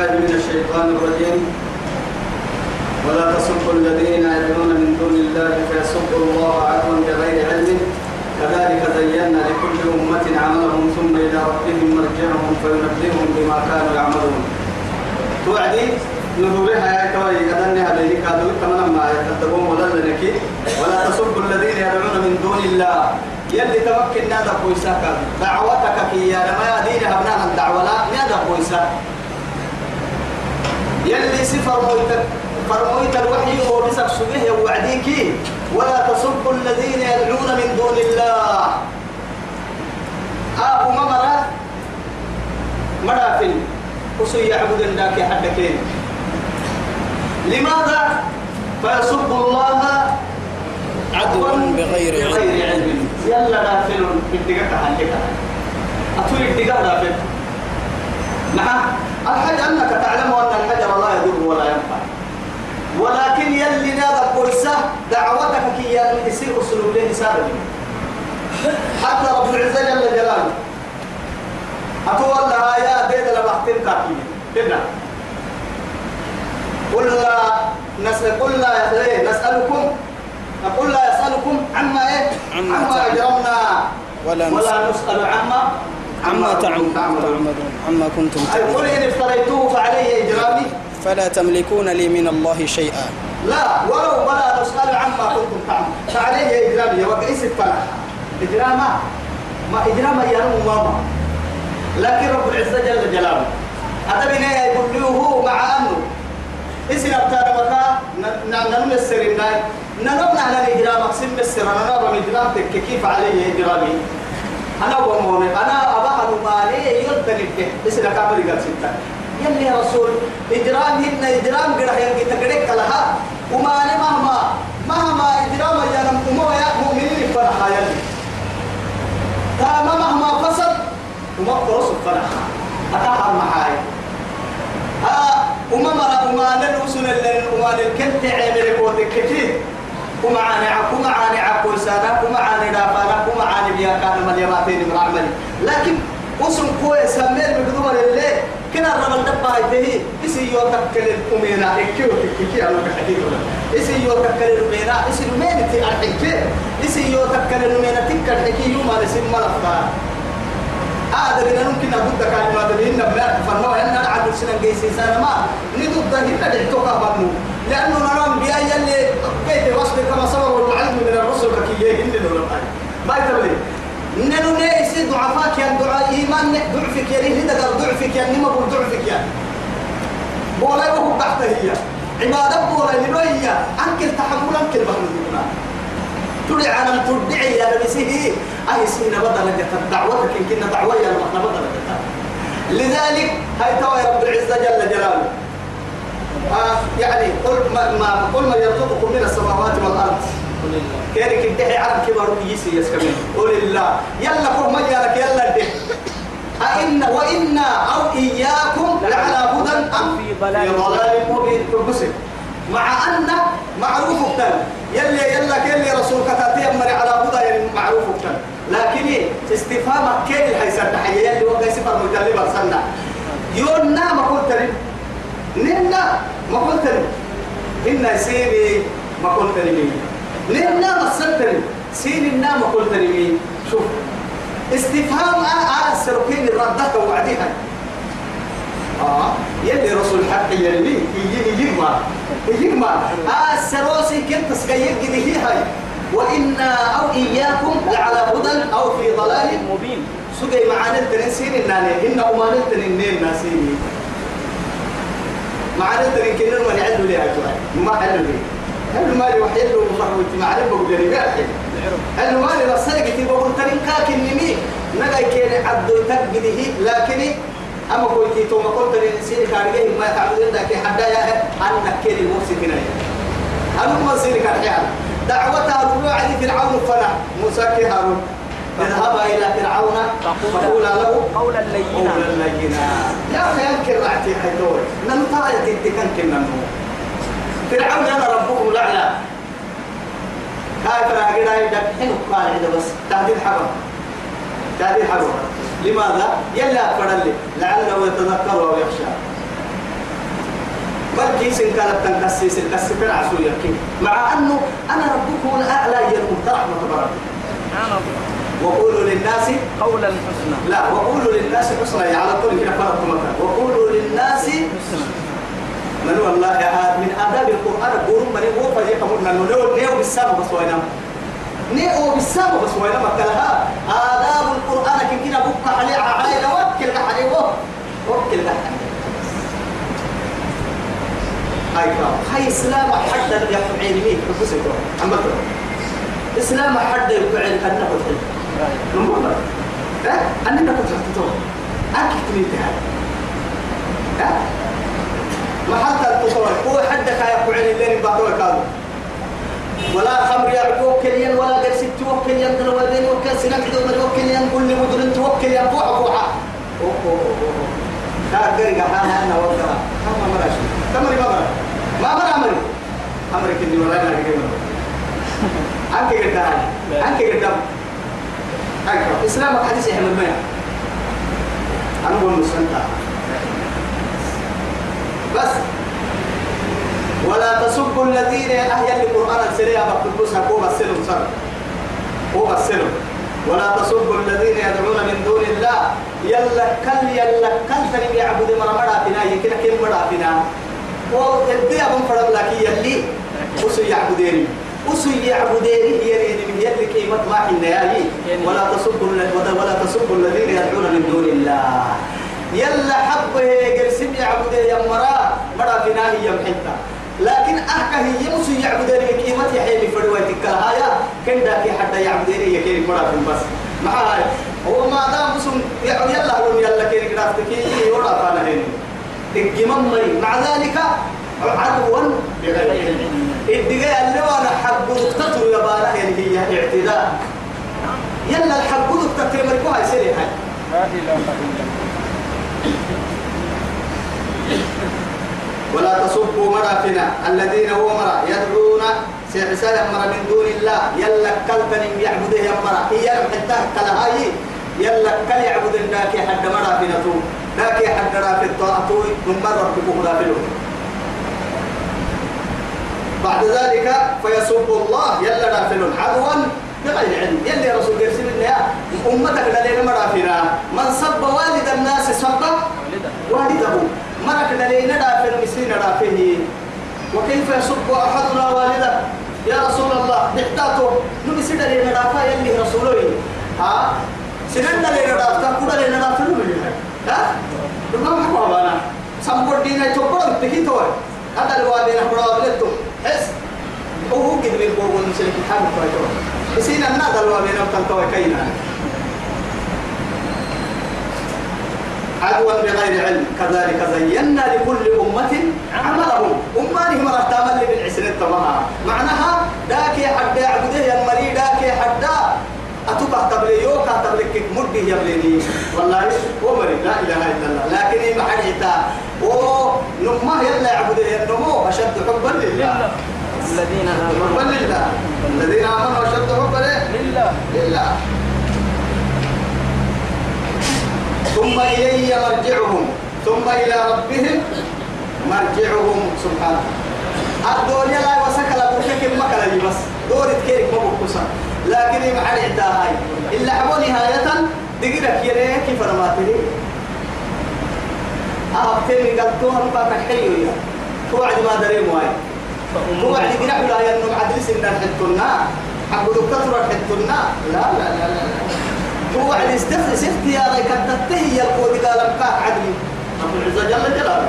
بالله من الشيطان الرجيم. ولا تسبوا الذين يدعون من دون الله فيسبوا الله عدوا بغير علم. كذلك زينا لكل أمة عملهم ثم إلى ربهم مرجعهم فينبئهم بما كانوا يعملون. توعدي نورها يا كوي أدنها بيني كادو تمام ما يكتبون ولا لنكي ولا تسبوا الذين يدعون من دون الله. يلي تمكن نادى بويساك دعوتك كي يا لما يدين أبناء الدعوة لا نادى بويساك يلي سفر مويتك فرمويت الوحي هو بسك سبه وعديك ولا تسبوا الذين يدعون من دون الله. أبو ممرة مرافل. وسي يعبد ذاك حدكين لماذا فيسب الله عدوا بغير علم؟ بغير علم؟ يلا دافل بالدقة حدك أتولي الدقة دافل نعم. الحج أنك تعلم أن الحجر لا يضر ولا ينفع. ولكن يلي نادى قرصة دعوتك كي يصير أسلوب له سابق حتى رب العزة جل جلاله. أتولى يا بيد لبحتين كاكي كنا قل لا نسأل قل لا إيه؟ نسألكم. قل لا يسألكم عما إيه؟ عما. أجرمنا. ولا نسأل عما عما تعملون. عما كنتم أي قل تعملون إن افتريتوه فعليه إجرامي. فلا تملكون لي من الله شيئا. لا ولو ولا نسأل عما كنتم تعملون. فعليه إجرامي. وكيس الفرح؟ إجراما ما إجراما يرمو ماما لكن رب العزة جل جلاله. هذا بناء يقول له مع أنه اسم أبتار مكا ننم السرين ننم نحن الإجرام أقسم بالسر أنا نرى إجرام كيف عليه إجرامي؟ أنا وموني أنا أبا مالي يلتنك اسم كامل قال ستة. يلي يا رسول إجرام هن إجرام قرح يلقي تقريك لها. وما أنا مهما مهما إجرام يا نمو يا مؤمنين فرحا يلي. تاما مهما فسد وما قرص فرحا أتاها معاي آه وما مرة وما نلوسن اللي وما نلكنت عمل كوتك وما عاني عكو وما عاني عكو سانا وما عاني دافانا وما عاني بيا كان مليماتين من عملي لكن وسن كوي سمير بقدوم الليل كنا الرمل دبا هيته إسي يو تكل الأمينا إكيو تكيكي كحكي ولا إسي يو تكل الأمينا إسي الأمينا تي الحكي إسي يو تكل الأمينا تكل الحكي يوم على سن ملفتا هذا اللي ممكن أقول لك على ما تبين نبلا فنوا أن نلعب سنة جيسي سنة ما. نضد هنا دعتوك بنو لأنه نرام بيا يلي كيف وصل كما صبر العلم من الرسل كي هند ولا ما يتبلي. ننو نيس ضعفاك يا دعاء إيمان ضعفك يا ريه هذا ضعفك يا نما بقول ضعفك يا بولا يوه تحت هي. عبادة بولا اللي هي. أنكر تحمل أنكر بحر تدعي على تدعي يا نبيه أي سنة بدل دعوتك إن كنا دعوة يا المحنا بدل لذلك هاي توا يا رب العزة جل جلاله. آه يعني قل ما, ما قل ما يرزقكم من السماوات والأرض. كيرك الدحي عرب كبار يسي يسكمين قل الله. يلا كم يالك يلا الدحي أئن وإنا أو إياكم لعلى هدى أم؟ في ضلال مبين. مع أن معروف كتن يلي يلا كلي رسول كتاتي أمري على هدى يعني معروف كتن لكن إيه؟ استفهام كيل حيسر تحيي يلي وقع سفر مجلب أرسلنا يونا ما قلت لي. ننا ما قلت لي. إن سيني ما قلت لي ننا ما سنت لي. سيني النا ما قلت لي شوف استفهام آه السرقين ردك وعديها. آه يلي رسول حق يلي يجمع يجمع. آه السروسي كنت سكيك هي هاي. وإنا أو إياكم لعلى هدى أو في ضلال. مبين. سجي معانا التنسين الناني إن أمان التنين ناسيني معانا التنين كنا ما نعدوا لي أجواء ما حلو لي. حلو مالي وحيد له مفروض معانا بقول لي ما حلو حلو مالي رسالة كتير بقول تنين كاك النمي نجا كين عدو تقبله لكن أما كويتي توما قلت للسيري كارجيه ما تعبدين ذاك حدا يا أنك كين الموسى هنا أنا ما سيري كارجيه دعوتها الرجوع علي فرعون فنا موسى كي هارون. اذهبا إلى فرعون فقولا له قولا لينا. قولا لينا. يا أخي أنكر رعتي حيدور نمتاية تتكن كنا فرعون أنا ربكم الأعلى. هاي فراقي راي دكحين قال عند بس. تهديد حرم تهديد حرم لماذا؟ يلا فرد لي. لعله يتذكر أو يخشى. كيس كانت تنكسس الكسفين عسو يكين مع أنه أنا ربكم الأعلى يلهم رحمة ربي وقولوا للناس قولا حسنا. لا وقولوا للناس حسنا. يعني على طول كده فرق مكان. وقولوا للناس من والله من آداب القرآن. قولوا من هو؟ فجأة قلنا نيو نيو بالسامة بس وينام نيو بالسامة بس وينام كلها. آداب القرآن كن كنا بقى عليه عائلة وكل عليه وكل هاي كلام هاي إسلام حتى يفهم علمي حبسك أما إسلام حتى يفهم أنه الحلم نمبر أنا كنت حطيته أكيد تريد هذا ها؟ ما حتى التصور هو حدك أبو عين اللي بعده كانوا ولا خمر يعقوب كليا ولا قرس توكل ين دلوالين وكل سنة كده وكل ين كل مدن توكل ين فوح فوحة لا قرق حانا أنا وقرا كم مرة شو كم مرة مرة؟ ما مرة مرة أمرك إني ولا أنا كده أنك قدام أنك قدام أيوة إسلامك حديث يحمل مياه أنا أقول مسلمتا بس. ولا تسبوا الذين أهيا القرآن السريع بقدوسها هو بسلم صار هو بسلم ولا تسبوا الذين يدعون من دون الله. يلا كل يلا كل تني يعبد مرمدا فينا يمكن كم مرا فينا. وإدي أبن فرد لك يلي. وسو يعبدين وسو يعبدين يريد من يلي كلمة ما حنا ياهي ولا تسبوا ولا تسبوا الذين يدعون من دون الله. يلا حبه قرسم يعبد يا مرا مرا فينا هي محنتا لكن أحكى هي مسو يعبدين كلمة يحيي فروتك هايا كن داكي حتى يعبدين مرا في بس مع هاي. هو ما دام مسو يلا هو يلا كلمة كرافتك يورا فانا هنا الجمم مع ذلك عدوا بغير علم الدقاء اللي وأنا حق دكتور يا بالا هي اعتداء. يلا الحق دكتور مركوها يصير هاي. لا إله إلا الله. ولا تصبوا مرافنا الذين هو مرا يدعون سيحسان مرا من دون الله. يلا كلبن يعبد يا مرا. هي حتى كلهاي يلا كل يعبد الناك حد مرافنا تو. ناك حد رافي الطاعة من مرة بكم رافلون بعد ذلك فيسب الله. يلا رافلون عدوا بغير علم. يلي رسول يرسل لنا أمتك لدينا مرافنا. من سب والد الناس سب والده. مرك دلينا دافن مسين دافه وكيف يسب أحدنا والده؟ يا رسول الله نحتاجه نمسي دلينا دافا يلي رسوله ها؟ سنن دلينا دافتا كودا دلينا دافا نمسي ها؟ دمنا حكوا بانا سامبور دينا تقول تكي توي هذا الوالدين حرا بلتو حس هو قد بيقول نسلك حاجة فايتو بسينا النادى الوالدين بتنتوي كينا. عدوا بغير علم. كذلك زينا لكل أمة عملهم أمانهم مرتام اللي بالعسر التمها معناها داكي حدا عبده يا مري داكي حدا. أتوقع تبلي يوكا تبلي مده يبليني والله هو مري لا إله إلا الله. لكن ما حديتا ونمه يلا يعبده النمو أشد حبا لله. الذين آمنوا. حبا لله. الذين آمنوا أشد حبا لله. لله. ثم إلي مرجعهم. ثم إلى ربهم مرجعهم. سبحانه. الدنيا لا وسكلا بركك مكلا بس دورة كيرك ما بكوسا لكن ما حد هاي. إلا حبوا نهاية دقيقة كيري كيف أنا تري. أبتني قلتوها مباك حيو يا توعد ما دري مواي. توعد قرح لا ينم عدل سنة حتنا حبوا دكتور حتنا لا لا لا لا, لا. هو عن استخلص اختيارك التهي القود قال بكاك عدلي رب العزة جل جلاله.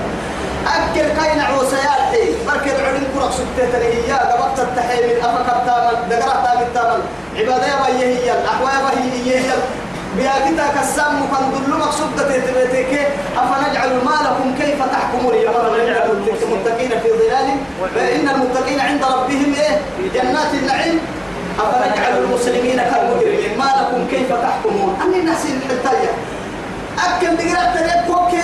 أكل كاين عوسياتي بركض علم كرة سكتة هي. قبضت التحي من أفك التامل. دقرة تام التامل. عبادة يا هي. الأحوال هي. هي كسام مكان دلو مقصود تتبتك أفنجعل ما لكم كيف تحكمون يا مرة نجعل المتقين في ظلال. فإن المتقين عند ربهم إيه؟ جنات النعيم. أفنجعل المسلمين كالمجرمين. ما لكم؟ كيف تحكمون؟ أني ناس الحتاية. أكل بقرأت تريد كوكي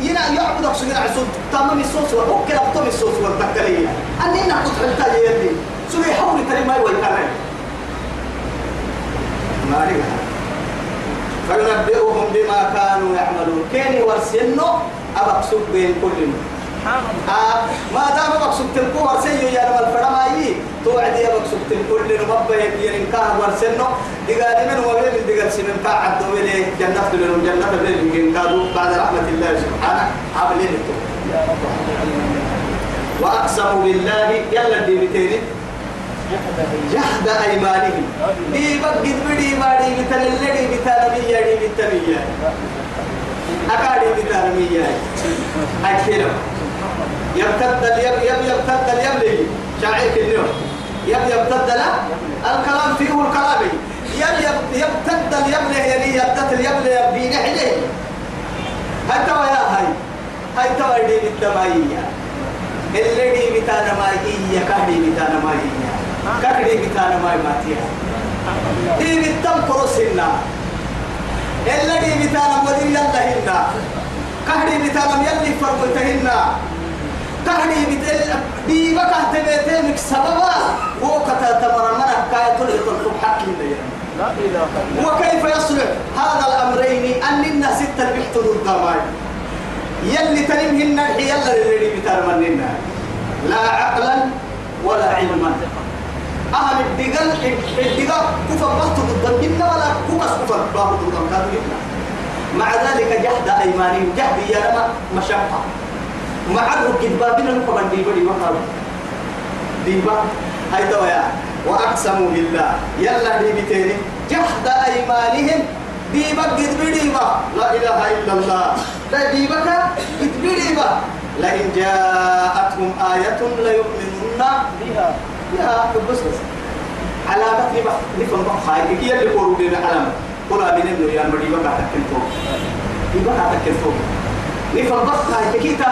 ينا يعبد أقصد عسود. تمام الصوص وكوكي أبطم الصوص والتكالية أني نعبد حتاية يدي. سوي حولي تري ما يوي كمان ما لها فينبئهم بما كانوا يعملون. كيني ورسنو أبقصد بين كل الله آه ما دام مقصود تنكو ورسيو يا رب الفرماي توعد يا مقصود تنكو اللي نمبه يبين كاه ورسنو دقال من وبين دقال سنن كاه عدو إليه جنة لهم جنة لهم إن كادوا بعد رحمة الله سبحانه عاملين وأقسموا بالله يلا دي بتيني جهد أيمانهم. دي بقد بدي ما دي بتللدي بتنمية دي بتنمية أكادي بتنمية أكيد. يبتد اليم يب يبتد اليم لي شاعر اليوم. يب يبتد لا الكلام فيه الكلام. يب يب يبتد اليم له يعني يبتد اليم له يبين عليه هاي توا يا هاي. هاي توا دي بالتماية اللي دي بتانا ما هي كهدي بتانا ما هي. كهدي بتانا ما ماتيها. دي بالتم كروسنا اللي دي بتانا مدير يلا هنا. كهدي بتانا يلي فرقتهنا كهدي بتل دي بقى تبيتين سببا وقتا تمرمنا كاية تلقى حق لنا لا إله إلا الله. وكيف يصلح؟ هذا الأمرين أننا ستة بحت ضد يلي تنمهن يلا اللي بترمننا لا عقلا ولا علما. أهم الدقل الدقل كفر بحت ضد ولا كفر كفر بحت ضد مع ذلك جهد أيمانهم جهد يا مشقة. مع الركب بابنا نقبل دي بدي وقالوا ديبا هاي تويا وأقسموا بالله. يلا دي بتيني جهد أيمانهم. ديبا قد بديبا لا إله إلا الله. لا ديبك قد بديبا لئن جاءتهم آية ليؤمنن بها. يا بس بس علامة نبا نفهم هاي كي اللي قولوا لنا علامة. قولا من إنه يا مديبا قاعد تكنتو ديبا قاعد تكنتو نفهم بقى هاي كيتا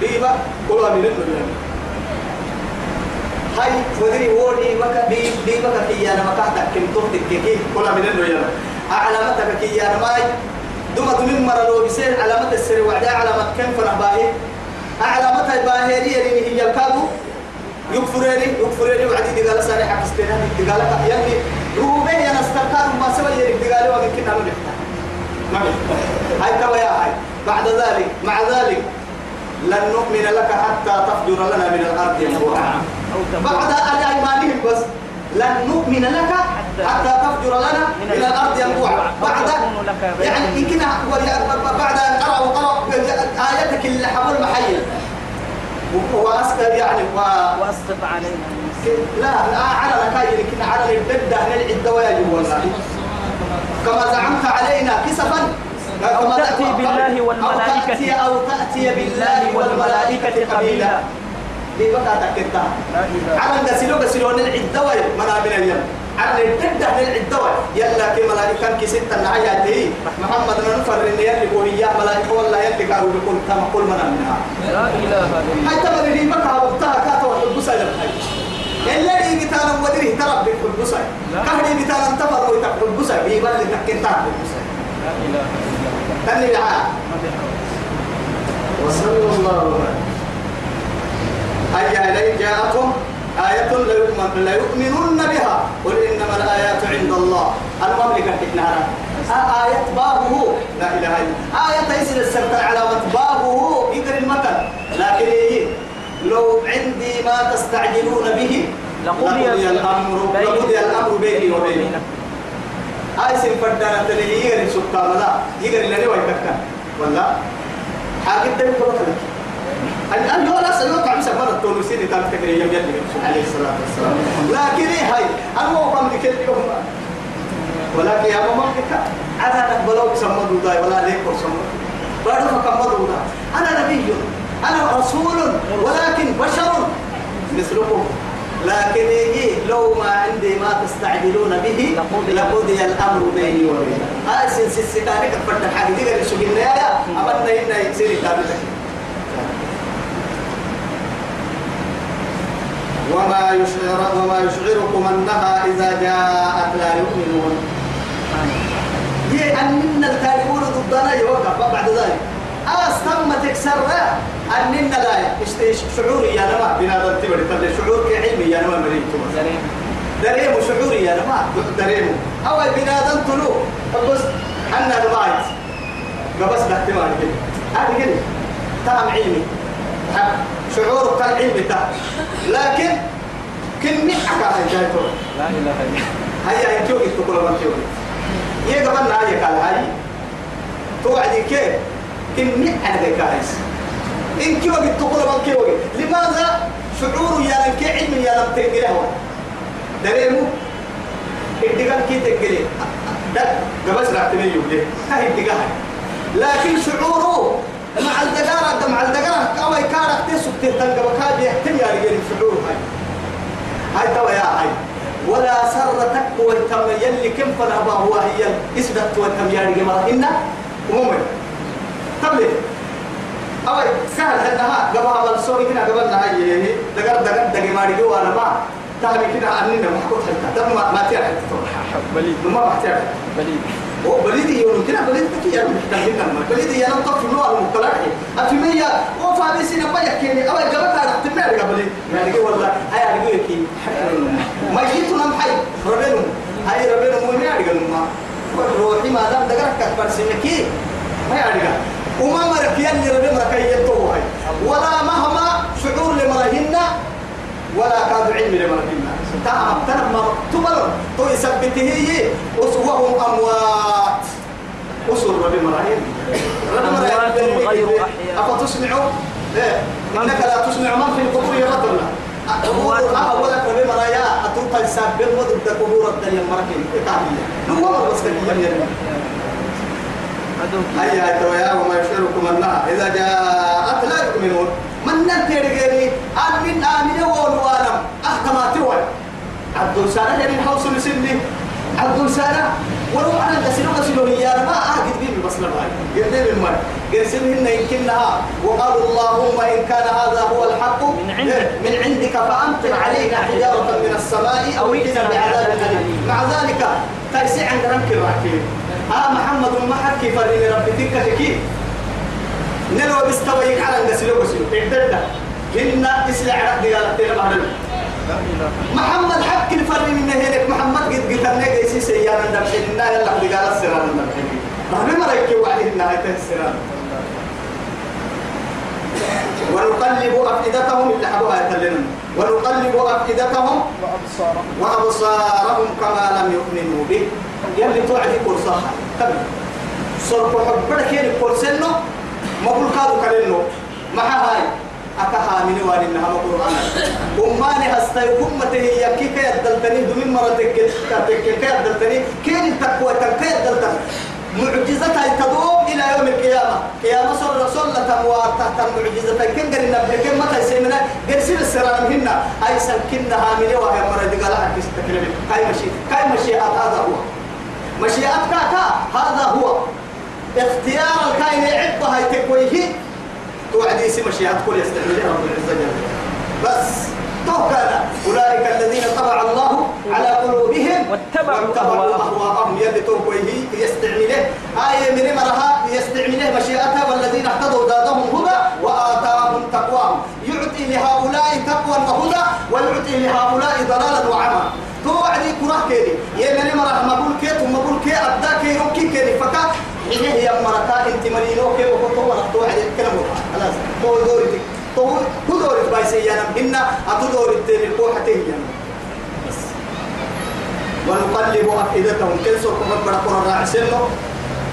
ديبا قولا من إنه يا هاي ودري بكا دي دي بكا كي أنا ما كان كم تو تككي كل من يلا علامتك كي أنا ماي دوما دمين مر لو بيصير علامه السر وعدا علامه كم فرح باهي علامه باهي دي اللي هي الكادو يكفرني يكفرني وعدي دي قال ساري حق استنا دي قال يلي روبه يا نستكار ما سوى يلي دي قال وقت كنا ما هاي توا يا هاي بعد ذلك مع ذلك لن نؤمن لك حتى تفجر لنا من الأرض ينبوعا أو بعد أيمانهم بس لن نؤمن لك حتى تفجر لنا من الأرض ينبوعا بعد يعني يمكن بعد أن قرأوا قرأوا آيتك اللي حول محيل وأسكر يعني و... وأسقط علينا. لا لا على لكاي يمكن على هل العدة ويجب والله كما زعمت علينا كسفا. أو تأتي بالله والملائكة. أو تأتي, أو تأتي بالله والملائكة قبيلا. دي بقى إله. على الغسلو غسلو العدوى منابر اليوم على الددة العدوى يلا كي ملائكة كي ستة نعيا دي محمد ننفر إن يلي قولي ملائكة والله يلي قالوا بكل تما كل منا منها لا إلا هاي الله تمر دي بقى وقتها كاتا وحبسا لبحي اللي بتانا ودري ترى بحبسا كهدي بتانا انتفر ويتحبسا بيبال لتكتها بحبسا لا إله إلا الله. تني بعا وصلى الله عليه أي إليه جاءكم؟ آية لا يؤمن لا يؤمنون بها. قل إنما الآيات عند الله. المملكة تكنارا آية بابه. لا إله إلا آية يسر السرطان علامة بابه. يقر المثل. لكن إيه؟ لو عندي ما تستعجلون به لقضي لقضي الأمر لقضي الأمر بيني وبينكم آي سين فدانا تلي يغري سبتا ملا يغري لني ويككا ولا حاجة تبي كما تلك. الآن هو لا سيوقع عم سبب التونسي اللي كان تكري يوم يلي عليه الصلاة والسلام. لكن إيه هاي؟ أنا هو قام لكل يوم. ولكن يا ماما كك أنا نقبلوا بسمى دودا ولا ليك وسمى بعد ما كم دودا أنا نبي أنا رسول ولكن بشر مثلكم. لكن يجي لو ما عندي ما تستعجلون به لقضي- الأمر بيني وبينكم هاي سن سيستاني كفرت حاجة. دي غير شو قلنا يا امرنا هنا يصير كامل وما يشعر وما يشعركم أنها إذا جاءت لا يؤمنون. هي أننا الكاربون ضدنا يوقف بعد ذلك. أستم تكسر أننا لا اشتي شعوري يا نما بنا تبر تبر شعور كعلمي يا نما مريت زين دريمو شعوري يا نما. دريمو أو بنا تلو بس أنا المايت قبس الاحتمال كده. هذا كده. تام علمي. شعورك كالعلم بتاع لكن كن نحكى هاي جايتو لا إله إلا الله. هيا انتو تقول ما تيو يا قبلنا هاي قال هاي. توعدي كيف؟ نحكى هاي كايس إن كيو قد تقول ما كيو لماذا شعور يا لك علم يا لم تنقله دريمو الدقال كي تنقله. ده قبس راح تميل يوجد هاي الدقال لكن شعوره مع الدقارة مع الدقارة كما يكارك تسوك تهتنق بكاد يهتم يا رجال شعور هاي. هاي توا يا هاي. ولا سرتك والتم يلي كم فنهبا هو هي اسدت والتم يا رجال. إنا ومؤمن تبلي أوي سهل هذا قبل قبل سوري كنا قبل نهاية دقر دقر دقر ما رجوا أنا ما تهمي كنا عننا ما حكوت حتى. تم ما ما تعرف بليد. ما بحتاج بليد. هو بليدي يقولون كنا بليد كي يعني محتاجين لما بليدي يا نطق في نوع المقتلعي أتمنى وفا بيسنا بيا كيني أوي قبل أنا تمنى قبل يعني قول والله هاي أرجو كي ما جيتوا نم حي. ربنا هاي ربنا مو ما أرجو ما روحي ما دام دقرك كبر سنكي ما أرجو وما مرك يلي ربي مرك يتوه هاي. ولا مهما شعور لمرهن ولا كاد علم لمرهن. تعب تنم ما تبر تو يثبته هي وهم أموات. أسر ربي مرهن. أموات غير أحياء. أفتسمعوا إيه. إنك لا تسمع من في القبور يرد أموات أولك ربي مرايا أتوقع السابق وضد قبور الدنيا مركين إيه هو بس كده أدوك هيا هيا ويا وما يشعركم أنها إذا جاءت لا يؤمنون من ننتهي رجالي أن من آمن وولوانا أحكما توي عبد السلام يعني حوصل سني عبد السلام ولو أنا قسلوا قسلوا هي ما أعقد بيني بس لبهاي قلت من مر قسلهن يمكنها وقالوا اللهم إن كان هذا هو الحق من عندك. من عندك فأمطر علينا حجارة من السماء أو ائتنا بعذاب أليم مع ذلك تيسي عند رمك الرحيم ها محمد ما حكي فرني ربي؟ تلك كيف نلو بيستويك على النسلو بسلو إن إسلع رأي قالت لنا بعد محمد حق الفرق من هيك محمد قد قتلنا قيسي سيانا دمحين النا يلا قد قال السران دمحين ربي ما رأيك وعده النهاية السران ونقلب أفئدتهم اللي حبوها يتلنا ونقلب أفئدتهم وأبصارهم كما لم يؤمنوا به. يلي توعدي كورساها. تبي صرف كيري كورسنو ما بقول كادو كلنو ما هاي. أكها من وان إنها مقرآن أماني هستيكم متهي يكي كي يدلتني دمين مرة تكي كي يدلتني كين التقوى كي يدلتني معجزتها تدوم إلى يوم القيامة. قيامة صلى صلى تموات تحت المعجزة كن قرنا بكم متى يسمنا قرسل السران هنا. أي سنكنها من وهي مرة دي قالها كيس تكلمي كاي مشي كاي مشيئة هذا هو. مشيئتك هذا هو. اختيار الكائن عدة هاي تكويه. توعدي اسم مشيئة كل يستعملها رب العزة جل بس. توكل. أولئك الذين طبع الله على قلوبهم واتبعوا أهواءهم. يلي توكويه يستعمله آية من مرها يستعمله مشيئتها والذين اهتدوا زادهم هدى وآتاهم تقواهم. يعطي لهؤلاء تقوى وهدى ويعطي لهؤلاء ضلالا وعمى. توعدي كره كيري يمن مرة مقول كي ثم مقول كي أبدا كي روكي كيري فكا حين هي مرتا انت مرينو كي وكنت مرة توعدي كلام خلاص. تو دوري تو تو دوري بايسي يا نم هنا أتو دوري تاني الكوحة تهي بس ونقلب أفئدتهم. كل سوق ربنا قرر راعسنه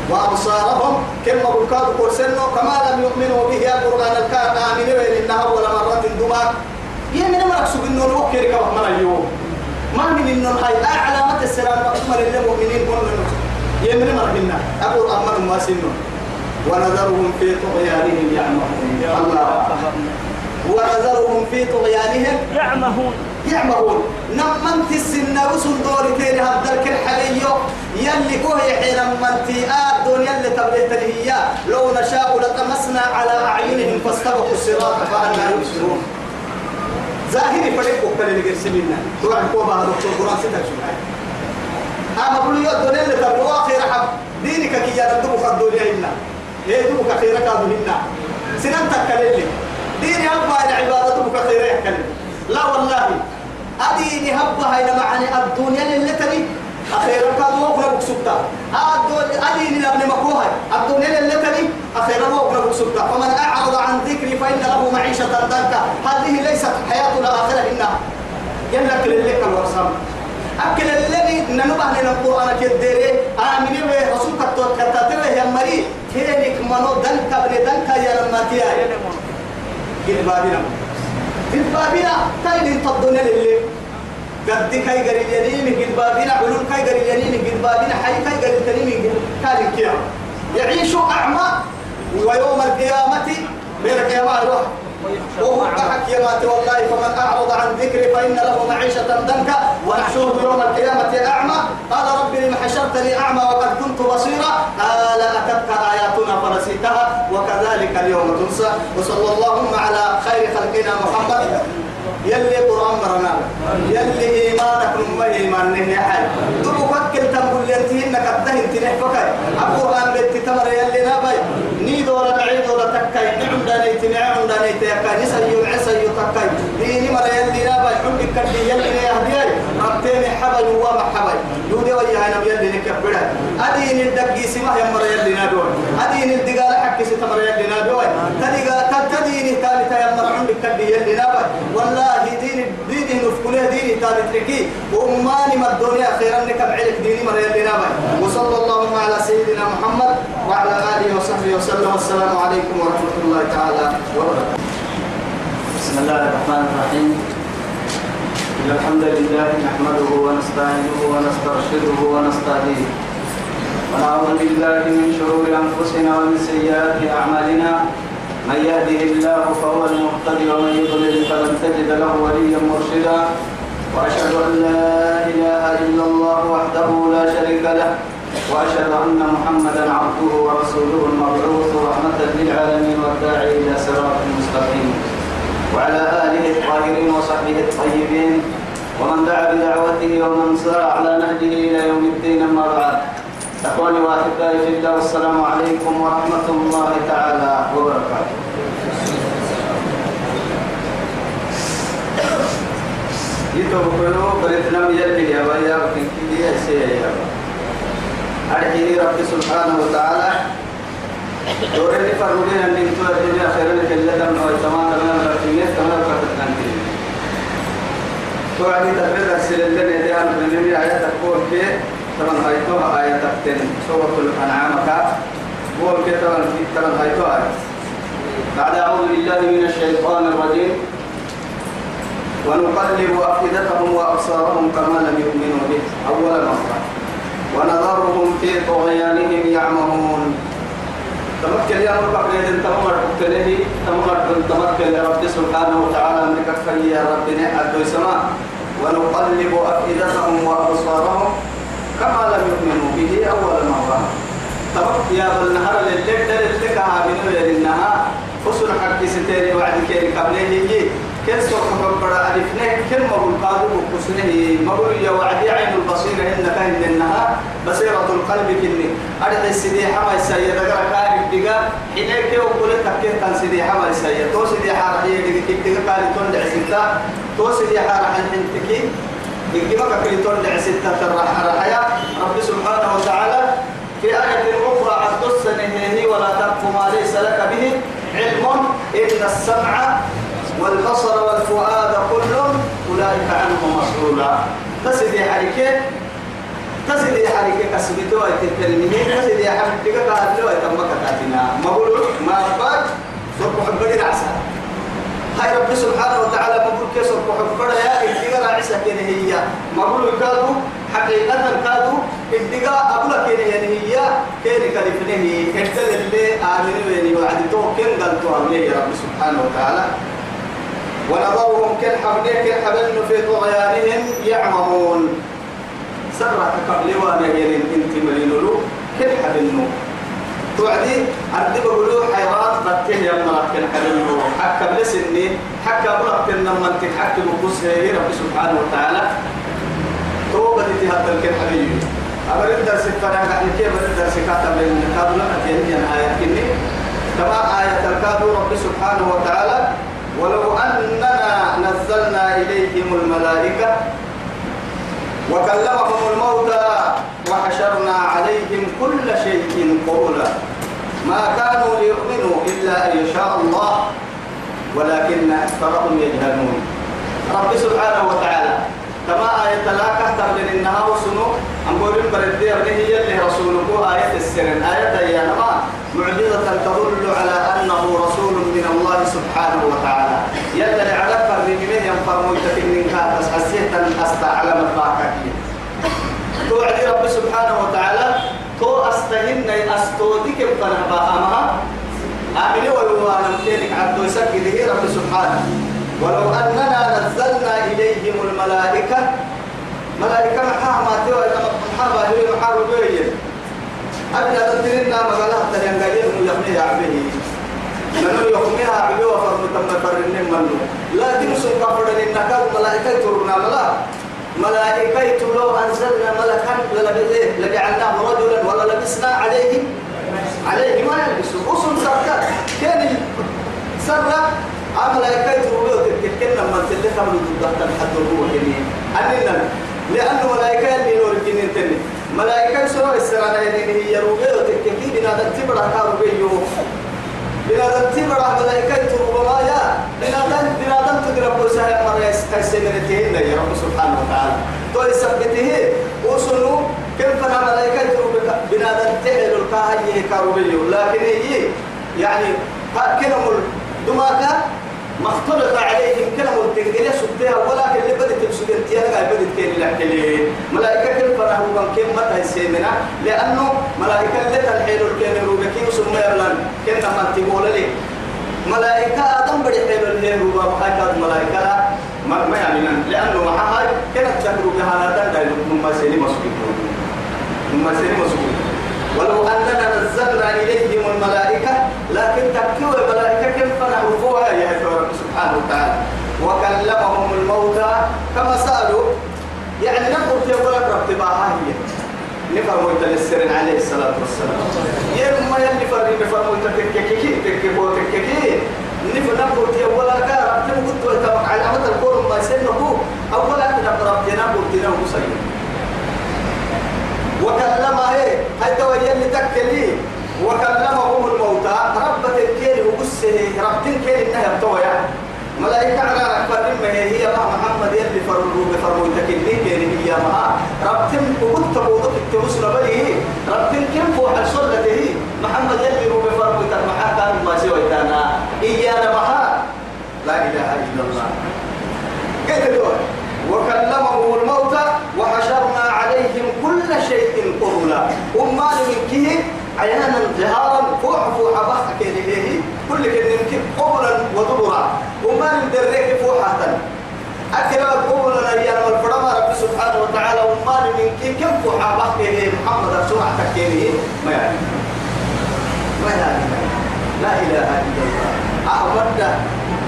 وأبصارهم كما بكاد قرسنه كما لم يؤمنوا به القرآن الكاد آمنوا إنها أول مرة دماغ يمن مركسوا إنه نوكر كما اليوم ما من إنه هاي علامة السلام أكمل للمؤمنين كلهم. يمن مرهنا أقول أمر ما سنه. ونذرهم في طغيانهم يعمهون. الله. ونذرهم في طغيانهم. يعمهون. يعمهون. نمنت السنة وسن دوري تيري هدرك الحليو يلي كوهي حين منتي آد دون يلي تبليت هي لو نشاء لطمسنا على أعينهم فاستبقوا الصراط فأنا يبصرون. ظاهري فريق وكل اللي قرسمينا توعد كوبا هذا دكتور قرآن ستة أما بقول يا دون يلي تبلوا آخر حب. دينك كي يردبوا خدوا لنا إيه دبوا كثيرا كادوا هنا سنان تكلم ديني أبا العبادة دبوا كثيرا يحكلم لا والله. أديني هبها إلى معني الدنيا اللي تبي. أخيرا كان وقنا بكسبتا أدون أدين لابن مكوها أدون إلى اللتني أخيرا وقنا بكسبتا فمن أعرض عن ذكري فإن له معيشة ضنكا. هذه ليست حياة الآخرة إنها يملك للك الورسام أكل الذي ننبه لنا القرآن كديري. آمين به رسول كتوت كتاتبه يا مري كينك منو دنكا بني دنكا يا لما تياي. قل بابنا قل بابنا تاين تضن للي. قد كاي قري اليمين قل بابنا علوم كاي قري اليمين قل بابنا حي كاي قري التنين قال كيا يعيش أعمى ويوم القيامة بين القيامة الروح وهو حكيمات والله. فمن أعرض عن ذكري فإن له معيشة ضنكا. ونحشره يوم القيامة أعمى. قال رب لم حشرتني أعمى وقد كنت بصيرا. قال أتتك آياتنا فنسيتها. وكذلك اليوم تنسى. وصلى اللهم على خير خلقنا محمد. يلي قرآن مرنا يلي إيمانك نما إيمان نهي حي. دبو فكر تنبول ينتهن كتهن تنحفك القرآن بيت تمر يلي نابي. نيد ولا بعيد ولا تكاي نعم دانيت نعم دانيت يكاي نسيو عسيو تكاي. ديني مر يلي نابي حبك كدي يلي يهدياي ربتين حبل وما حبل. دودي ويا هنا يلي نكبرها أدين الدقي سما يمر يلي نادوي أدين الدقال حكي ستمر يلي نادوي تدقال تديني ثالثة يمر عندك كدي يلي نابي والله دين دين نفكله دين ثالث لكي. وأماني ما الدنيا خيرا لك بعلك ديني مر يلي نابي وصلى اللهم على سيدنا محمد وعلى آله وصحبه وسلم. والسلام عليكم ورحمة الله تعالى وبركاته. بسم الله الرحمن الرحيم. الحمد لله نحمده ونستعينه ونسترشده ونستهديه. ونعوذ بالله من شرور أنفسنا ومن سيئات أعمالنا. من يهده الله فهو المهتدي ومن يضلل فلن تجد له وليا مرشدا. وأشهد أن لا إله إلا الله وحده لا شريك له. وأشهد أن محمدا عبده ورسوله المبعوث رحمة للعالمين والداعي إلى صراط مستقيم. وعلى آله الطاهرين وصحبه الطيبين. ومن دعا بدعوته ومن سار على نهجه إلى يوم الدين أما بعد. إخواني وأحبائي في الله والسلام عليكم ورحمة الله تعالى وبركاته يتوقعوا بريتنا يلي يا ويا وكنكي يا سيا يا أرحيه رب سبحانه وتعالى دور اللي فرودين أن ينتوا الدنيا خيرا لك اللي دم نوي تمام رفيقية تمام تنتين توعدي تبرد أرسل اللي ندي عن بنمي آية تقول كي طبعا هايتوها آية تقتن سورة الأنعام كا. كي طبعا طبعا هايتوها آية. بعد أعوذ بالله من الشيطان الرجيم. ونقلب أفئدتهم وأبصارهم كما لم يؤمنوا به. أول مرة. ونذرهم في طغيانهم يعمهون. تمكن يا رب قيد تمر تلهي تمر تمكن يا رب سبحانه وتعالى كفي يا رب. نعد سماء ونقلب أفئدتهم وأبصارهم كما لم يؤمنوا به أول مرة. تمك يا بالنهار اللي اللي كهابين لأنها فصل حق ستيري وعد كيري قبله كل سوق مبرا ألفنه كل مقول قادو وكسنه مقول يا وعدي عين البصيرة إنك إنها بصيرة القلب كني أرد السيدي حما السيد أقرأ كارب دقا حينك يقول تكيه كان سيدي حما السيد تو سيدي حارة هي دقا قال تون ستة تو سيدي حارة حنتكي يجيبك كي تون ستة حياة رب سبحانه وتعالى في آية أخرى عبد السنة ولا تقف ما ليس لك به علم. إن السمع والبصر والفؤاد كل أولئك عنه مسؤولا. تسدي حركة تسدي حركة كسبتو تكلمني تسدي حركة قالوا تم كتاتنا ما بقول ما بعد سوق حبري رعسا هاي رب سبحانه وتعالى بقول كيف سوق حبري يا إدقى رعسا كده هي ما بقول كادو حقيقة كادو إدقى أقول كده يعني هي. كده كلفنه كده اللي آمنوا يعني وعدتوه كن قالتوا عليه رب سبحانه وتعالى. ونظرهم كالحبل كالحبل في طغيانهم يعمهون. سرة قبل وأنا يلين انت ملينولو كالحبل توعدي عندي بقولوا حيوان بتيه يا مرات كالحبل حكى بلسني حكى بلغت لما انت حكى بقص هي رب سبحانه وتعالى. توبة تهدى الكالحبل أبرد درس فانا قاعد كيف أبرد درس كاتب من كاتب لما تيجي آية كني. كما آية الكاتب رب سبحانه وتعالى. ولو أننا نزلنا إليهم الملائكة وكلمهم الموتى عليهم كل شيء قولا ما كانوا ليؤمنوا إلا أن يشاء الله ولكن أكثرهم يجهلون. رب سبحانه وتعالى كما آية لا كهتر لأنها وسنو أم بورين بردي أبنه هي اللي رسولك آية السرن. آية نما معجزة تدل على أنه رسول من الله سبحانه وتعالى. يلا على فرميه ينفرموا تكنين كاتس حسيتا أستعلم الباكاكي توعدي رب سبحانه وتعالى تو أستهن أستودك بطنها أمها آمني ويوانا مكينك عبدو يسكده رب سبحانه ولو أننا نزلنا إليهم الملائكة ملائكة محاها ما تيوى محاها هي محاها بيين أبدا تدرينا مقالها تلين قايل يخمي عبه منو يخميها عبه وفرم تم فرن منو لكن سنقا فرن إنك الملائكة ترنا لا ملائكة لو أنزلنا ملكا لجعلناه رجلا ولا لبسنا عليه عليه ما يلبسوا رسل سرقات كان سرق ملائكة تقولوا تكتكنا من تلي خمر تبقى تنحد هو كنين أننا لأنه ملائكة اللي نور كنين تني ملائكة السرانة اللي هي روبيو تككي بنا تتبرا كاروبيو بنا تتبرا ملائكة ربما يا بنا بنا تدرب سهل مرة يستمرتهن يا رب سبحانه وتعالى تو يثبته وصلوا كم فنا ملائكة بنا تتهل الكاهي كاروبيو. لكن هي يعني كلام دماغا مختلط عليهم كلام التنقلية سبتها ولكن اللي بدت بسجن تيها بدت كين لحكي ملائكة كيف فرحوا؟ من كيف متى يسيمنا لأنه ملائكة اللي تنحيل الكين روبكي وسمى يرلان كنا ما تقول لي؟ ملائكة آدم بدي حيل اللي روبا وحاجات ملائكة لا ما ما يعني لأنه مع هاي كانت بها لا تنقل هم سيني مسؤولين هم سيني مسؤولين ولو أننا نزلنا إليهم الملائكة لكن تكتوى الملائكة كيف فرحوا يا رب سبحانه وتعالى وكلمهم الموتى كما سألوا يعني نقول في أولا رب هي نفرموا يتلسرن عليه الصلاة والسلام يوم يلي فرمي يتكككي تكككو تكككي نفر نقول في أولا كا رب تنقل على عمد الكون ما يسنه أولا تنقل رب تنقل تنقل سيئ وكلمه هاي تويل لتكلي وكلمهم الموتى. رب تكيل وقسه رب تكيل انها بتويا ملائكة على أكبر ما هي. ما محمد يلي فرقوا بفرقوا تكلي كيري هي ما رب تم وقلت بوضك التوسل بلي. رب تم كم فوح الصلة محمد يلي رو بفرقوا ترمحا كان ما سوى تانا. إيانا مها لا إله إلا الله. كيف دول وكلمه الموتى وحشرنا عليهم كل شيء قبلا وما من كيه عيانا جهارا فوح فوح بحك إليه كل كن قبلا ودبرا. وما من دريك فوحة أكرم قبلا يا الفرما رب سبحانه وتعالى وما من كيه كم فوح بحك إليه؟ محمد سمع تكينه ما يعني. ما يعني. لا إله إلا الله. أحمد.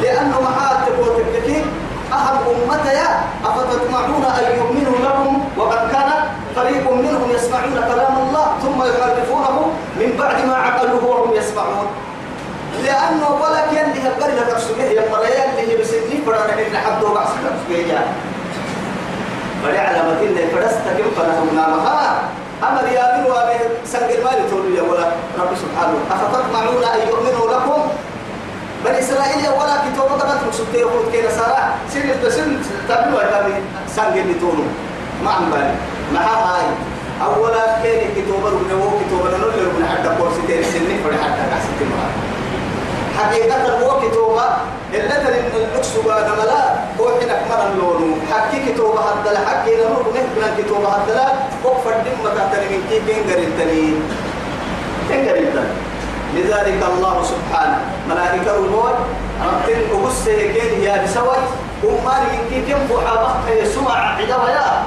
لأنه معاتب وتككين أهم أمتي أفتطمعون أن يؤمنوا لكم وقد فريق منهم يسمعون كلام الله ثم يحرفونه من بعد ما عقلوه وهم يسمعون لأنه لها قرية تفسكه يا مريان اللي بسني فرانا إن حدو بعض تفسكه بل علامة إن فرست كم فنهمنا مها أما رياضين وابي سنجل مالي تقول يا ولا رب سبحانه أفتطمعون أن يؤمنوا لكم بني إسرائيل ولا كتاب قدرت مسكتي يقول كنا سارة سن التسن تبلو هذا سانجل لتونو ما عم بالي ما هاي أولا كان كتاب ربنا هو كتاب ربنا اللي ربنا حتى كورسيتين سنين فلا حتى كاسيتين حقيقة هو كتاب إلا ترى النقص بعد ملا هو حين أكمل اللون حكي كتاب هذا لا. حكي ربنا بنا كتاب هذا لا هو فردين متى ترى من كي كين قريتني كين قريتني لذلك الله سبحانه ملائكة الموت ربتن أبس كين يا بسوت وما يمكن كم فحابة يسوع عدوا يا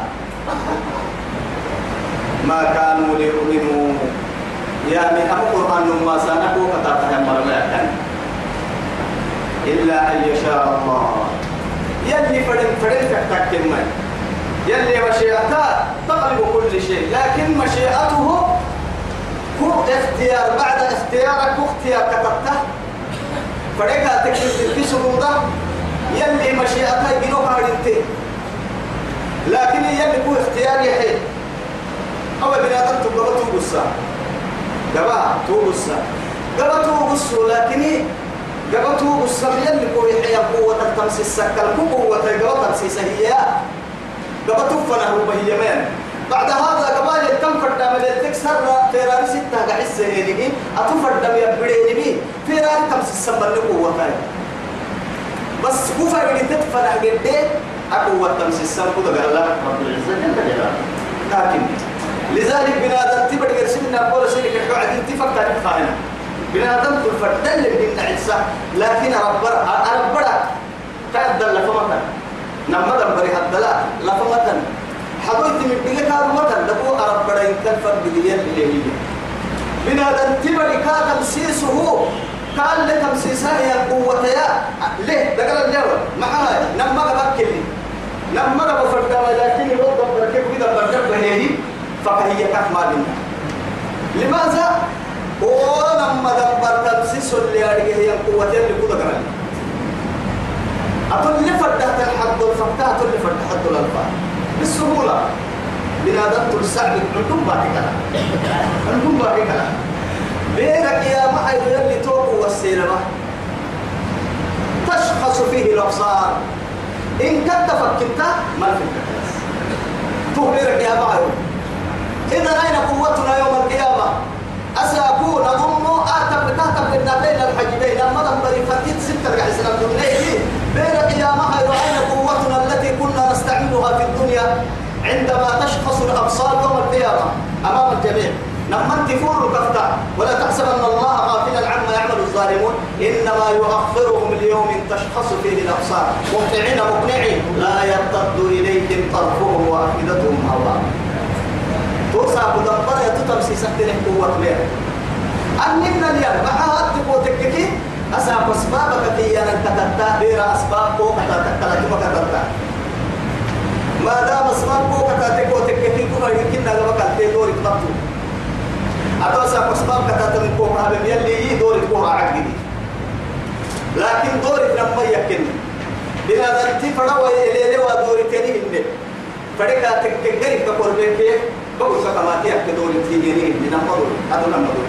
ما كانوا ليؤمنوا. يا من أبو قرآن ما سنكو كتابها مرمى إلا أن يشاء الله. يلي فرن فرن تكتك من يلي مشيئته تغلب كل شيء. لكن مشيئته هو اختيار. بعد اختيارك اختيار. كتبته. فريقا تكتب في شروطه يلي مشيئته يجنوها لكن يلي هو اختيار يحيي أو بنادم تقبل توقصا قبا توقصا قبا توقصا لكن قبا توقصا يلي كوي حيا قوة التمسي السكر قوة قبا تمسيس هي قبا تفنه بهيمان بعد هذا قبائل كم فردا من تكسر فيران ستة قحس هيني أتفرد يبريني بي. فيران تمسي السمر قوة بس كوفا اللي تدفن قد أقوى تمسي السمر قد قال رب العزة جل جلاله لكن لذلك بنادم تبر يرسلنا أقول شيء كحو عدين تفكر فاهم بنادم تفرد اللي بدنا عيسى لكن ربنا ربنا كاد لفمتا نما دبري هدلا لفمتا حضرت من بيجا كارو متا دبو ربنا ينكل فرد بديان اللي بنادم تبر كاد تمسيسه. قال لك تمسيسها هي قوة يا ليه؟ دقل الجواب. معاي نما بكلي نما بفرد لكن يرد بركب كده بركب هي فهي كحمالنا لماذا؟ ولما دبر تمسيس اللي عليه هي قوة اللي كده كمان أتون اللي فتحت الحد والفتحت اللي فتحت الألفاظ. بالسهولة. بنادم ترسع لك عندهم باقي كلام. عندهم باقي كلام. بينك يا معي اللي توق والسينما تشخص فيه الأبصار. إن كنت فكنت ما الكلاس تخبرك يا معي. إذا أين قوتنا يوم القيامة أسأكون أظن أعتب كاتب لنا بين الحجبين أما نمبر فتيت ستة رجع الدنيا بين قيامها أين قوتنا التي كنا نستعملها في الدنيا عندما تشخص الأبصار يوم القيامة أمام الجميع. لما تفور كفتا ولا تحسبن الله غافلا عما يعمل الظالمون. إنما يؤخرهم اليوم تشخص فيه الأبصار. مهطعين مقنعين. لا يرتد إليهم طرفهم وأفئدتهم هواء توسع مدبر يتتمسي سكتين قوة بير أننا اليوم معها تبو تككي أسعب أسبابك كي أنا كتبتا بير أسباب بو كتبتا لكي كتبتا ما دام أسباب بو كتبتا تبو تككي كما يمكننا لما كتبتا دوري كتبتو أتوسع أسباب كتبتا من كوما هذا يلي دوري كوما عقدي لكن دوري لما يكن. بنا ذنتي فڑا إليه ودوري تاني هنه فڑكا تككري كقول بيكي بقول كما تيك دوري تيجيني من نمضوا هذا نمضوا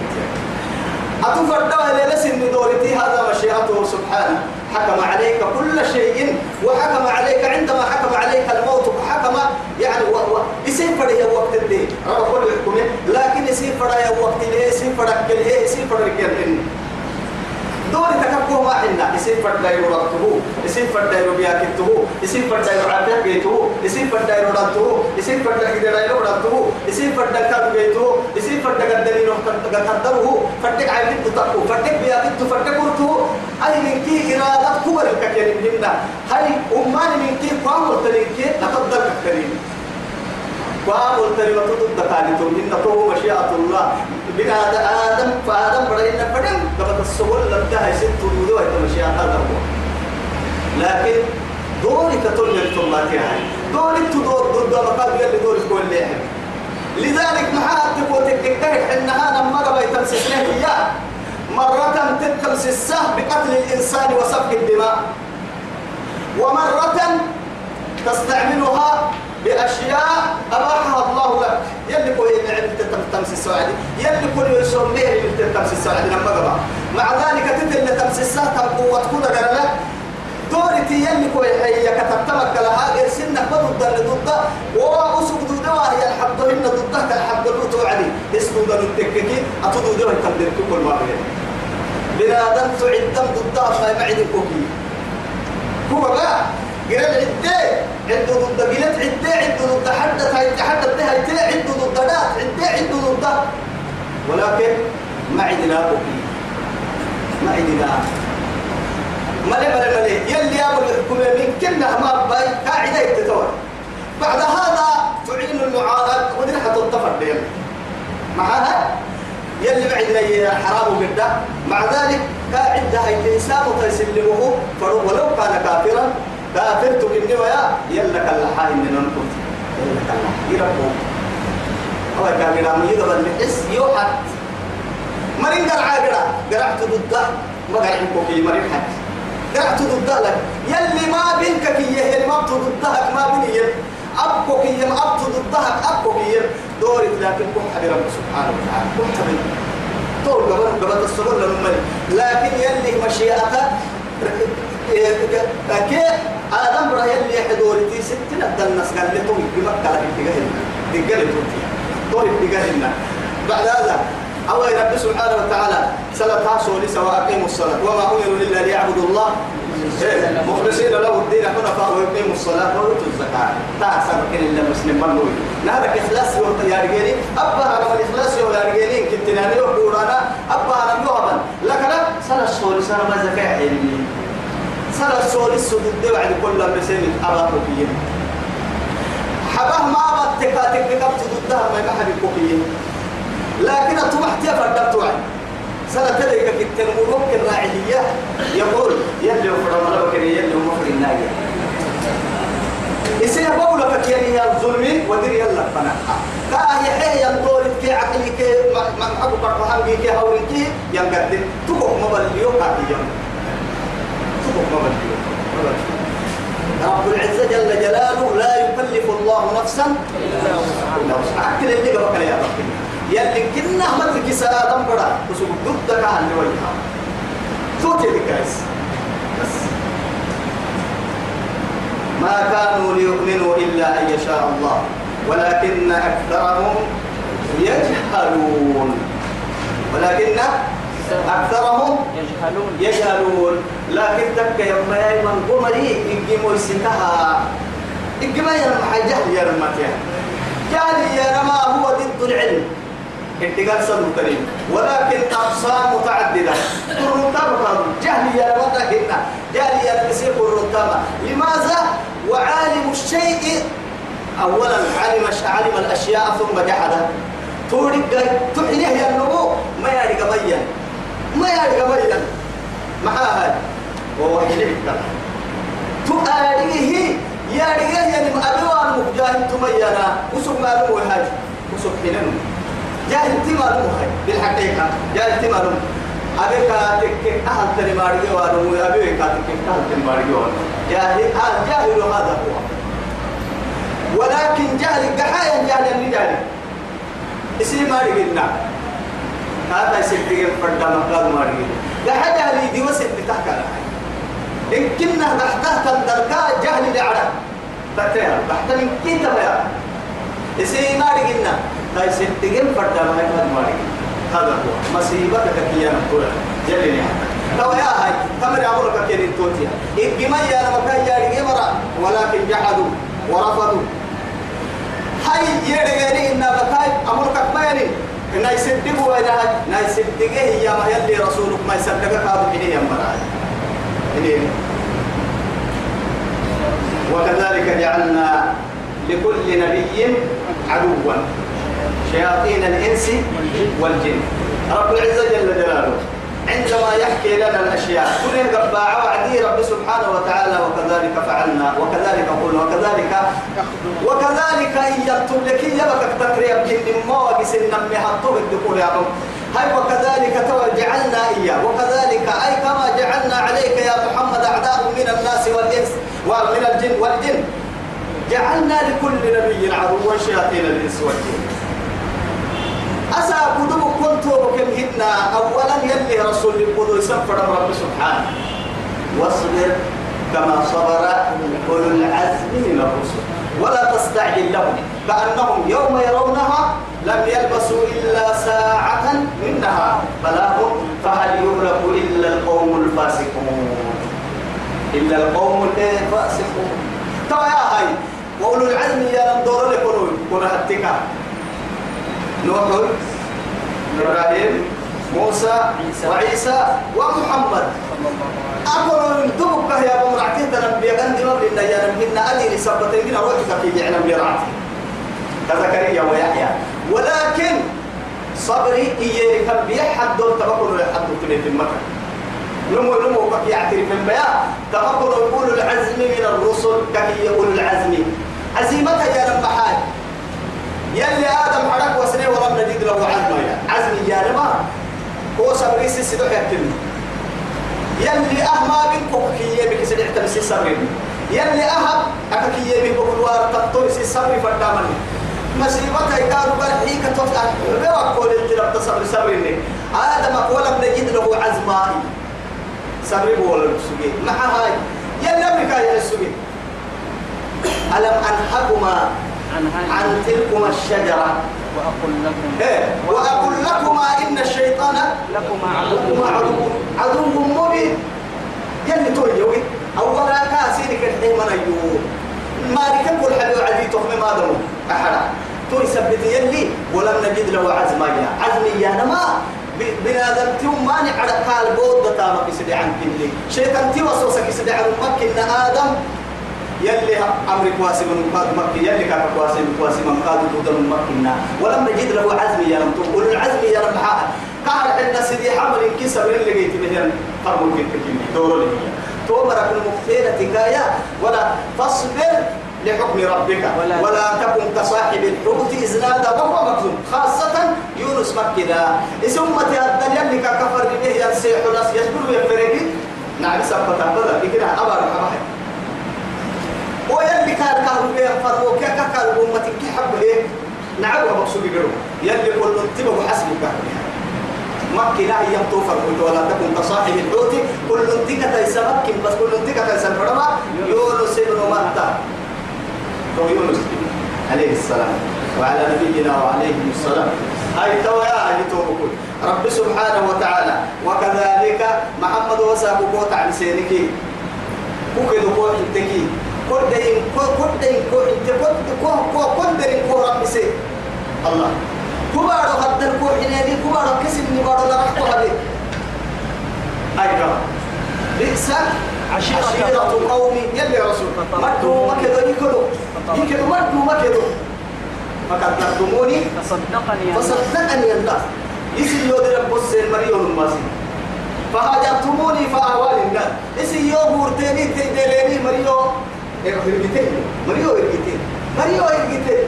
أتفرد إلى لسن دورتي هذا مشيئته سبحانه. حكم عليك كل شيء وحكم عليك عندما حكم عليك الموت حكم يعني و... و... يصير فرق وقت الليل. رب كل يحكمه لكن يصير فرق وقت الليل يصير فرق كل يصير فرق كل دوري تكبه ما عندنا يصير فرد دايرو ربطه يصير فرد دايرو بياكته يصير فرد دايرو عافية بيته يصير فرد دايرو ربطه يصير فرد دايرو ربطه يصير فرد دايرو بيته يصير فرد قدرينه قدره فردك عايزين تطقه فردك بياكته فردك قرته أي من كي إرادة كبر الكثير منا. هاي أمان من كي قام التلين تقدر الكريم. قام التلين وتطد ثالث من تو مشيئة الله. بنا آدم فآدم بدأنا بدن قبل السبل لم تهي ست ولود ويتمشي هذا هو لكن دوري كتول من ثماتي هاي دوري تدور ضد مقال يلي دوري كل اللي لذلك محاد تقول تكتك إنها لما قبل تمسسنا هي مرة تتمسسه بقتل الإنسان وسفك الدماء. ومرة تستعملها بأشياء أباحها الله لك. يلي كل يعمل تمس السعادي يلي كل يسوم ليه تمس السعادي لما قبع مع ذلك تتل تمس الساعة قوة قال لك. دورتي يلي كل هي كتبتمك لها غير سنك ضد اللي ضده وأسوق ضده وهي الحب هن ضده الحب اللي علي اسمه ده التككي أتدو ده يقدر كل ما بين بنادم تعدم ضده ما يعد الكوكي هو بقى قرا العدة عنده ضد قلت عدة عنده ضد حدث هاي تحدث هاي عنده ضد نات عدة عنده ضد ولكن ما عندنا بقي ما عندنا ملي ملي ملي يلي أبو الحكومة من كنا ما باي قاعدة يتطور. بعد هذا تعين المعارض ودرحة الطفر معها يلي بعدنا حرام وقدا مع ذلك قاعدة هاي الإنسان تسلمه ولو كان كافرا كافرت إني ويا يلا كلا حاي من نكون يلا كلا. يربو هو كان يرام يدبر الحس يوحد. مرين قرع قرع؟ قرعت ضده. ما قرع كوكي مرين حد. قرعت ضده لك. يلي ما بينك كي يهل ما ضدك ما بيني أبكو كي أبت ضدك أبكو كي دورك لكن كن حبي رب سبحانه وتعالى. كن حبي طول قبل قبل الصبر للمل لكن يلي مشيئته كي آدم راه يلي حدورتي ستين الدنس قال لي طول بمكة لك تجاهلنا تجاهل توتي طول تجاهلنا بعد هذا رب سبحانه وتعالى سلطها سولي سواء أقيموا الصلاة. وما أمروا إلا ليعبدوا الله. مخلصين له الدين حنفاء ويقيموا الصلاة ويؤتوا الزكاة. تعسى كن إلا مسلم منوي نهارك إخلاص يا رجالي أبا أنا من إخلاص يا رجالي كنت ناني وحورانا أبا أنا يوهبا لك لا سنة السولي سنة ما زكاة حلمي سنة السولي السدود دي بعد كل أمر سيمت أبا كوكيين. حبه ما بتكاتك بكبت ضدها ما يحب كوكيين. لكن أطمحت يا فردت وعي. سنة تلك كتن ممكن راعية يقول يلي وفرم لك يلي ومفر الناية يصير بولك يا الظلم ودير يلا فنا. كاه يحيى ينطور كي عقلي كي ما حبو قرحان كي هوري كي ينقدم. تبقى مبليو تبقى مبليو رب العزة جل جلاله لا يكلف الله نفسا إلا وسعها أكل اللي قبل يا رب. يلي كنا مدرك سلام برا وسوق ضدك عن وجهها توتي الكاس بس. ما كانوا ليؤمنوا إلا أن يشاء الله. ولكن أكثرهم يجهلون. ولكن أكثرهم يجهلون. يجهلون. لكن تك يوم يمن قمري إنجمو يسكها إنجما يرمى جهل يرمى جهل يرمى هو ضد العلم. انتقال صدر كريم ولكن أقسام متعددة. كرتبة جهل يا وتكنا جهل يا نسيب الرتبة لماذا؟ وعالم الشيء أولا علم علم الأشياء ثم جحد توري تحنيه يا النبو. ما يرجع بيان ما يرجع بيان معها وهو يليك تؤاليه يا رجال يعني أبوان مجاهد تمينا. وسوق معلومة هاي وسوق حنين جاهل تمارو هاي بالحقيقة. جاهل تمارو أبيك تك أهل تري مارجي وارو أبيك تك أهل تري مارجي وارو جاهل آه جاهل هذا هو. ولكن جاهل قحايا جاهل اللي جاهل اسمي مارجي لنا هذا يسكتين فردا مقال مارجي قحا جاهل دي وسط بتحكى إن كنا تحتها تندركا جاهل لعرا تتيا تحت من كيتا بيا اسمي مارجي لنا هاي ستين فردا ما يكاد ماري. هذا هو. مصيبة كتير نقول جلني تو يا هاي تمر أمرك كين توتيا. إجماع يا ربك يا رجيمرا ولكن جحدوا ورفضوا. هاي يرجعني إن بكاي أمرك ما يعني إن لا يصدقه يا ما رسولك ما هذا وكذلك جعلنا لكل نبي عدوا. شياطين الإنس والجن. رب العزة جل جلاله. عندما يحكي لنا الأشياء. كل قباعة وعدي رب سبحانه وتعالى وكذلك فعلنا وكذلك قلنا وكذلك وكذلك إن يكتب لك يبقى تكريب جن ما النمي حطوه الدخول يا رب. هاي وكذلك تو جعلنا إياه وكذلك أي كما جعلنا عليك يا محمد أعداء من الناس والإنس ومن الجن والجن. جعلنا لكل نبي عدوا شياطين الإنس والجن. أسا قدوم كنت وكم هدنا يلي رسول القدو يسفر رب سبحانه. واصبر كما صبر أولو العزم من الرسل. ولا تستعجل لهم كأنهم يوم يرونها لم يلبسوا إلا ساعة من نهار. بلاهم فهل يهلك إلا القوم الفاسقون؟ إلا القوم الفاسقون. طيب يا هاي وأولو العزم يا نمدور لكم كنا هتكا نوح إبراهيم. موسى وعيسى ومحمد. أقول من دبك يا أبو مرعتي تنبي غندي ما بينا يا نبينا أدي لسبتين من روحك في جعنا بيرعتي كزكريا ويحيى ولكن صبري إيه كان بيحد دول تبقوا لحد في المكان. نمو نمو كي يعترف البيان تبقوا يقول العزم من الرسل كي يقول العزم. عزيمتها يا لما حاج يلي آدم حرك وسنة ولم نجد له عزم. يا عزم يا لما هو صبري سيسي دوح يكتب يلي أهما بنكو كي يبك سنعت بسي صبري يلي أهب أكاكي يبك بكوار تطوي سي صبري فردامني. مصيبتها يكادوا بالحيك تفتح بيوكل التلاب تصبر صبرني آدم ولم نجد له عزمائي. صبري بولا السجين مع هاي يلا أمريكا يا السجين ألم أنهكما عن تلكما الشجرة. وأقول لكم. إيه وأقول لكما إن الشيطان لكما عدو. عدو. عدو مبين. يلي يوي. أولا كاسينك الحيمة أيوه ما لك كل حد عدي تخمي ما دمو. أحدا تو يثبت يلي ولم نجد له عزما يا عزمي يا نما بنادم تيو مانع على قال بود تامك يسدي عن كلي شيطان تي وسوسك يسدي عن مكة آدم. يلي أمر كواسي من قاد مكة يلي كان من كواسي من قاد من مكة ولم نجد له عزم يا رب. تقول العزم يا رب. حق قال عندنا سيدي حمل كسر اللي جيت مهن فرمو كنت كني دور لي تومرك المختيرة كايا. ولا تصبر لحكم ربك. ولا, ولا- تكن كصاحب الحوت إذ نادى وهو مكذوب. خاصة يونس مكة متى الدنيا اللي كفر به ينسيح ناس يسبر ويفرق نعم سبت هذا كده أبا رحمة. ويلي كان كان بيه فرمو كا كا كان أمتك حب إيه نعم ومقصود يقولوا يلي كل انتبه حسبك مكي لا هي توفر قلت ولا تكن كصاحب الحوت. كل انتك تيسا مكي بس كل انتك تيسا فرما يونس ابن متى. تو يونس عليه السلام. وعلى نبينا وعليه السلام. هاي تو يا هاي تو رب سبحانه وتعالى وكذلك محمد وساق قوت عن سينكي. كو انتكي. كودين كو كودين كو انت كو رب سي. الله. كبارو هدر كو حنيني كبارو كسب نبارو لا رحتو هذه أي كما بئس عشيرة قومي يلي رسول. مدو مكدو يكدو. يكدو مدو مكدو يا فصدقني الله يسي يودي رب السين مريون الماسي فهاجرتموني فأهوال النار يسي يو بورتيني تيدليني مريو إرقتين مريو إرقتين مريو إرقتين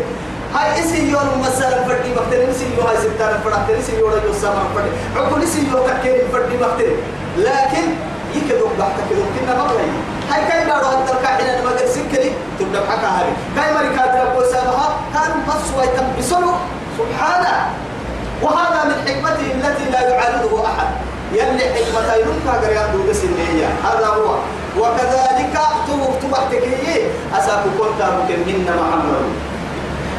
هاي اسي يوم مثلا فردي بختن اسي يو هاي ستان فردي اسي يو رجل سامان فردي عقل اسي يو ككين فردي بختن لكن يكدو بحتك كدو كنا مبلي هاي كاي بارو هدر كاحنا ما قد سكلي تبدأ حكا هاي كاي مريكا دربو سابها كان بس ويتنبسلو سبحانه وهذا من حكمته التي لا يعارضه أحد يلي حكمة ينكا قريان دو بس هذا هو. وكذلك تبق تبقتك هي أساك كنت ممكن من محمد.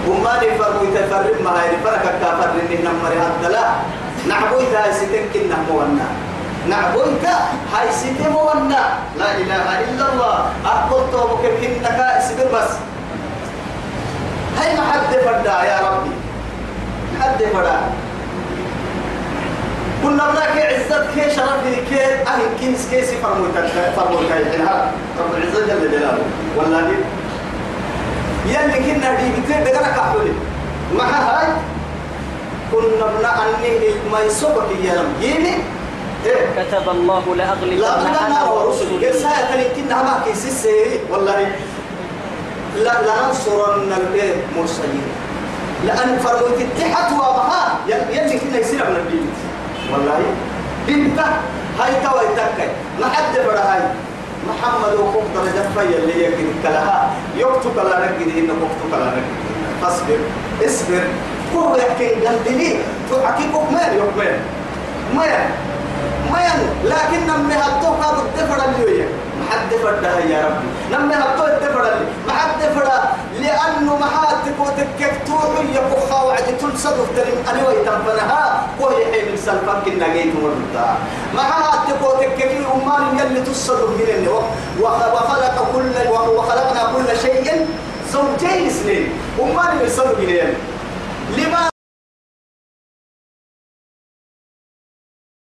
وما نفرمو يتفرم ما هاي فرق كافر إنه نمر هذا لا. نعبوي ذا ستنكن نحمونا نعبوي ذا هاي ستمونا لا إله إلا الله. أقول توبك إنك إسبر بس. هاي ما حد فردا يا ربي. حد فردا. كنا بلاك عزت كي شرف كي أهل كنس كيسي فرموك فرموك رب العزة جل جلاله. والله يلي كنا دي بكير دقنا كحولي. مع هاي كنا بنا أني ما يسوقك يا رب. يلي؟ إيه؟ كتب الله لأغلبن لا أنا ورسلي. ورسلي ساعة كنا ما كيسي والله لا لننصرن المرسلين لأن فرموت التحت ومها يلي كنا يصير من البيت. والله. بنت هاي توا يتكي. ما حد هاي. محمد وقوم درجة فيا اللي يكن كلها يكتب كلا رجل إنه يكتب كلا رجل فاصبر. اصبر. كو يحكي قلبي تعكي كمان يكمل ما ما لكن نمي هتو هذا الدفر اللي ما حد فردا يا ربي. نمي هتو الدفر ما حد فردا لأنه ما حد تكوتك توحي يبخا وعد تلصدق تلم. أنا ويتنفنها وهي حين السلفك إن جيت مردا ما حد كي أمان يلي تصدق من اللي. وخلق كل وخلقنا كل شيء زوجين اثنين. أمان يصدق من لما